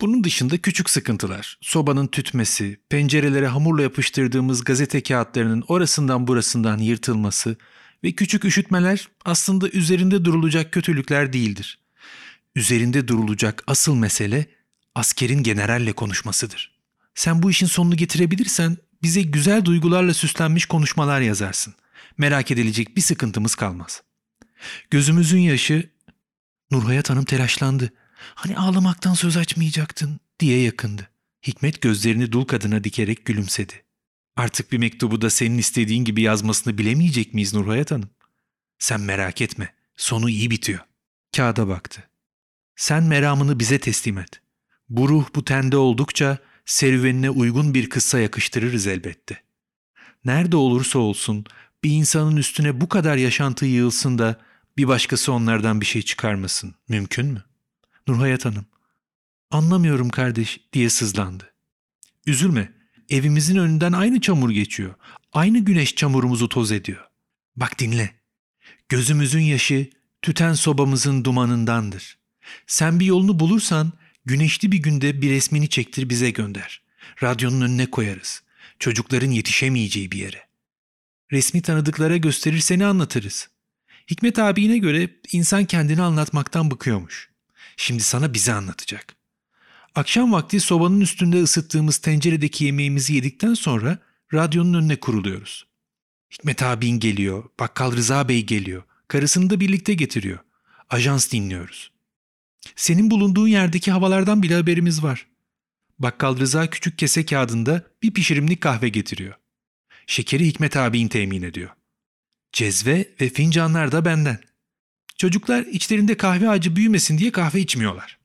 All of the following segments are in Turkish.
Bunun dışında küçük sıkıntılar, sobanın tütmesi, pencerelere hamurla yapıştırdığımız gazete kağıtlarının orasından burasından yırtılması ve küçük üşütmeler aslında üzerinde durulacak kötülükler değildir. Üzerinde durulacak asıl mesele askerin generalle konuşmasıdır. Sen bu işin sonunu getirebilirsen bize güzel duygularla süslenmiş konuşmalar yazarsın. Merak edilecek bir sıkıntımız kalmaz. Gözümüzün yaşı... Nurhayat Hanım telaşlandı. Hani ağlamaktan söz açmayacaktın diye yakındı. Hikmet gözlerini dul kadına dikerek gülümsedi. Artık bir mektubu da senin istediğin gibi yazmasını bilemeyecek miyiz Nurhayat Hanım? Sen merak etme. Sonu iyi bitiyor. Kağıda baktı. Sen meramını bize teslim et. Bu ruh bu tende oldukça serüvenine uygun bir kıssa yakıştırırız elbette. Nerede olursa olsun bir insanın üstüne bu kadar yaşantı yığılsın da bir başkası onlardan bir şey çıkarmasın. Mümkün mü? Nurhayat Hanım, anlamıyorum kardeş diye sızlandı. Üzülme, evimizin önünden aynı çamur geçiyor. Aynı güneş çamurumuzu toz ediyor. Bak dinle. Gözümüzün yaşı tüten sobamızın dumanındandır. Sen bir yolunu bulursan güneşli bir günde bir resmini çektir bize gönder. Radyonun önüne koyarız. Çocukların yetişemeyeceği bir yere. Resmi tanıdıklara gösterir seni anlatırız. Hikmet abine göre insan kendini anlatmaktan bıkıyormuş. Şimdi sana bize anlatacak. Akşam vakti sobanın üstünde ısıttığımız tenceredeki yemeğimizi yedikten sonra radyonun önüne kuruluyoruz. Hikmet abin geliyor, bakkal Rıza Bey geliyor, karısını da birlikte getiriyor. Ajans dinliyoruz. Senin bulunduğun yerdeki havalardan bile haberimiz var. Bakkal Rıza küçük kese kağıdında bir pişirimlik kahve getiriyor. Şekeri Hikmet abin temin ediyor. Cezve ve fincanlar da benden. Çocuklar içlerinde kahve ağacı büyümesin diye kahve içmiyorlar.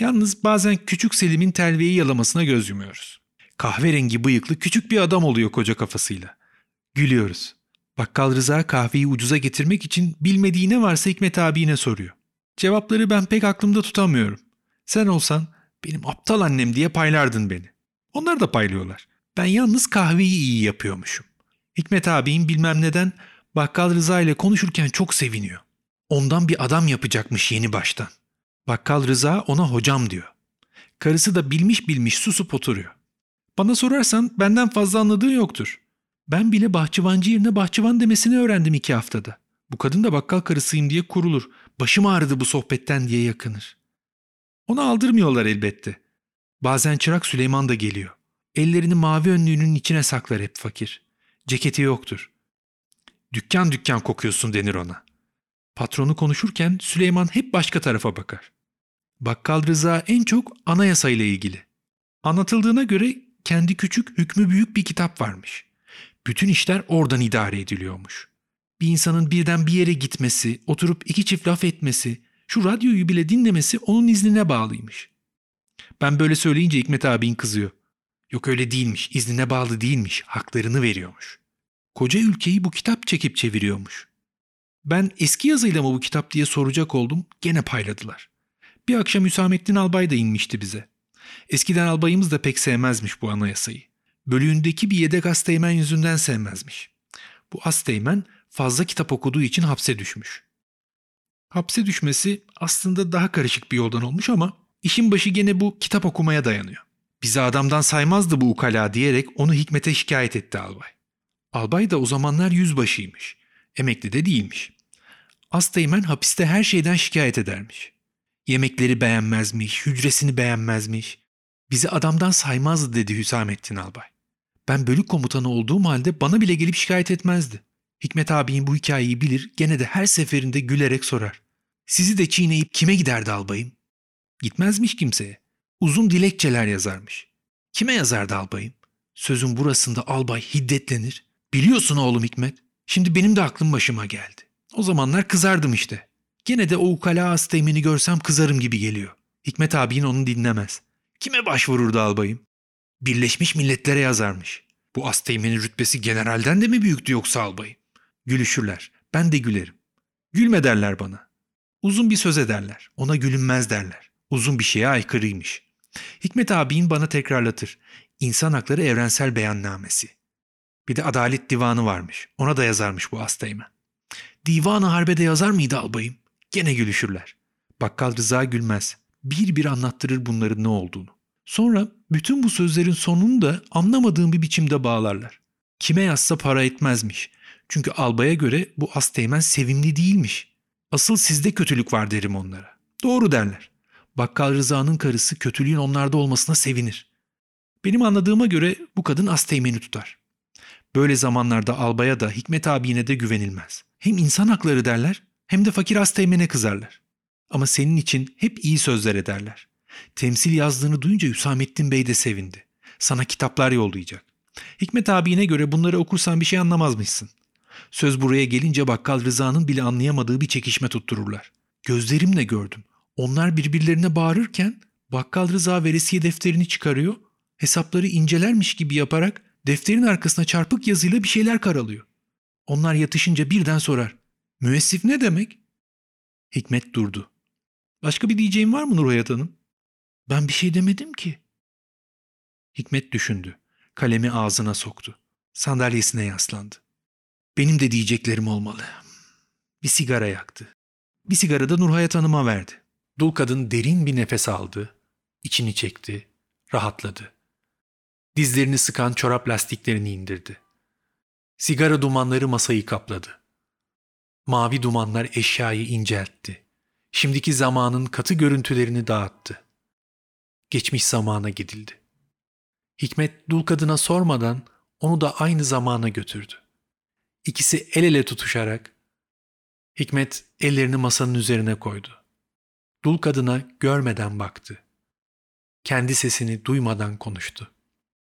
Yalnız bazen küçük Selim'in telveyi yalamasına göz yumuyoruz. Kahverengi bıyıklı küçük bir adam oluyor koca kafasıyla. Gülüyoruz. Bakkal Rıza kahveyi ucuza getirmek için bilmediği ne varsa Hikmet abine soruyor. Cevapları ben pek aklımda tutamıyorum. Sen olsan benim aptal annem diye paylardın beni. Onlar da paylıyorlar. Ben yalnız kahveyi iyi yapıyormuşum. Hikmet abim bilmem neden Bakkal Rıza ile konuşurken çok seviniyor. Ondan bir adam yapacakmış yeni baştan. Bakkal Rıza ona hocam diyor. Karısı da bilmiş bilmiş susup oturuyor. Bana sorarsan benden fazla anladığı yoktur. Ben bile bahçıvancı yerine bahçıvan demesini öğrendim iki haftada. Bu kadın da bakkal karısıyım diye kurulur. Başım ağrıdı bu sohbetten diye yakınır. Onu aldırmıyorlar elbette. Bazen çırak Süleyman da geliyor. Ellerini mavi önlüğünün içine saklar hep fakir. Ceketi yoktur. Dükkan dükkan kokuyorsun denir ona. Patronu konuşurken Süleyman hep başka tarafa bakar. Bakkal Rıza en çok anayasa ile ilgili. Anlatıldığına göre kendi küçük hükmü büyük bir kitap varmış. Bütün işler oradan idare ediliyormuş. Bir insanın birden bir yere gitmesi, oturup iki çift laf etmesi, şu radyoyu bile dinlemesi onun iznine bağlıymış. Ben böyle söyleyince Hikmet abin kızıyor. Yok öyle değilmiş, iznine bağlı değilmiş, haklarını veriyormuş. Koca ülkeyi bu kitap çekip çeviriyormuş. Ben eski yazıyla mı bu kitap diye soracak oldum, gene payladılar. Bir akşam Hüsamettin Albay da inmişti bize. Eskiden albayımız da pek sevmezmiş bu anayasayı. Bölüğündeki bir yedek asteğmen yüzünden sevmezmiş. Bu asteğmen fazla kitap okuduğu için hapse düşmüş. Hapse düşmesi aslında daha karışık bir yoldan olmuş ama işin başı gene bu kitap okumaya dayanıyor. Bizi adamdan saymazdı bu ukala diyerek onu Hikmet'e şikayet etti albay. Albay da o zamanlar yüzbaşıymış. Emekli de değilmiş. Asteğmen hapiste her şeyden şikayet edermiş. Yemekleri beğenmezmiş, hücresini beğenmezmiş. Bizi adamdan saymazdı dedi Hüsamettin Albay. Ben bölük komutanı olduğum halde bana bile gelip şikayet etmezdi. Hikmet abinin bu hikayeyi bilir, gene de her seferinde gülerek sorar. Sizi de çiğneyip kime giderdi albayım? Gitmezmiş kimseye. Uzun dilekçeler yazarmış. Kime yazardı albayım? Sözün burasında albay hiddetlenir. Biliyorsun oğlum Hikmet. Şimdi benim de aklım başıma geldi. O zamanlar kızardım işte. Gene de o ukala asteğmeni görsem kızarım gibi geliyor. Hikmet abin onu dinlemez. Kime başvururdu albayım? Birleşmiş Milletler'e yazarmış. Bu asteğmenin rütbesi generalden de mi büyüktü yoksa albayım? Gülüşürler. Ben de gülerim. Gülme derler bana. Uzun bir söz ederler. Ona gülünmez derler. Uzun bir şeye aykırıymış. Hikmet abin bana tekrarlatır. İnsan Hakları Evrensel Beyannamesi. Bir de Adalet Divanı varmış. Ona da yazarmış bu asteğmen. Divanı Harbe'de yazar mıydı albayım? Gene gülüşürler. Bakkal Rıza gülmez. bir bir anlattırır bunların ne olduğunu. Sonra bütün bu sözlerin sonunu da anlamadığım bir biçimde bağlarlar. Kime yazsa para etmezmiş. Çünkü albaya göre bu asteğmen sevimli değilmiş. Asıl sizde kötülük var derim onlara. Doğru derler. Bakkal Rıza'nın karısı kötülüğün onlarda olmasına sevinir. Benim anladığıma göre bu kadın asteğmeni tutar. Böyle zamanlarda albaya da Hikmet abine de güvenilmez. Hem insan hakları derler hem de fakir asteğmene kızarlar. Ama senin için hep iyi sözler ederler. Temsil yazdığını duyunca Hüsamettin Bey de sevindi. Sana kitaplar yollayacak. Hikmet abine göre bunları okursan bir şey anlamazmışsın. Söz buraya gelince bakkal Rıza'nın bile anlayamadığı bir çekişme tuttururlar. Gözlerimle gördüm. Onlar birbirlerine bağırırken bakkal Rıza veresiye defterini çıkarıyor, hesapları incelermiş gibi yaparak defterin arkasına çarpık yazıyla bir şeyler karalıyor. Onlar yatışınca birden sorar. Müessif ne demek? Hikmet durdu. Başka bir diyeceğim var mı Nurhayat Hanım? Ben bir şey demedim ki. Hikmet düşündü. Kalemi ağzına soktu. Sandalyesine yaslandı. Benim de diyeceklerim olmalı. Bir sigara yaktı. Bir sigara da Nurhayat Hanım'a verdi. Dul kadın derin bir nefes aldı. içini çekti. Rahatladı. Dizlerini sıkan çorap lastiklerini indirdi. Sigara dumanları masayı kapladı. Mavi dumanlar eşyayı inceltti. Şimdiki zamanın katı görüntülerini dağıttı. Geçmiş zamana gidildi. Hikmet dul kadına sormadan onu da aynı zamana götürdü. İkisi el ele tutuşarak Hikmet ellerini masanın üzerine koydu. Dul kadına görmeden baktı. Kendi sesini duymadan konuştu.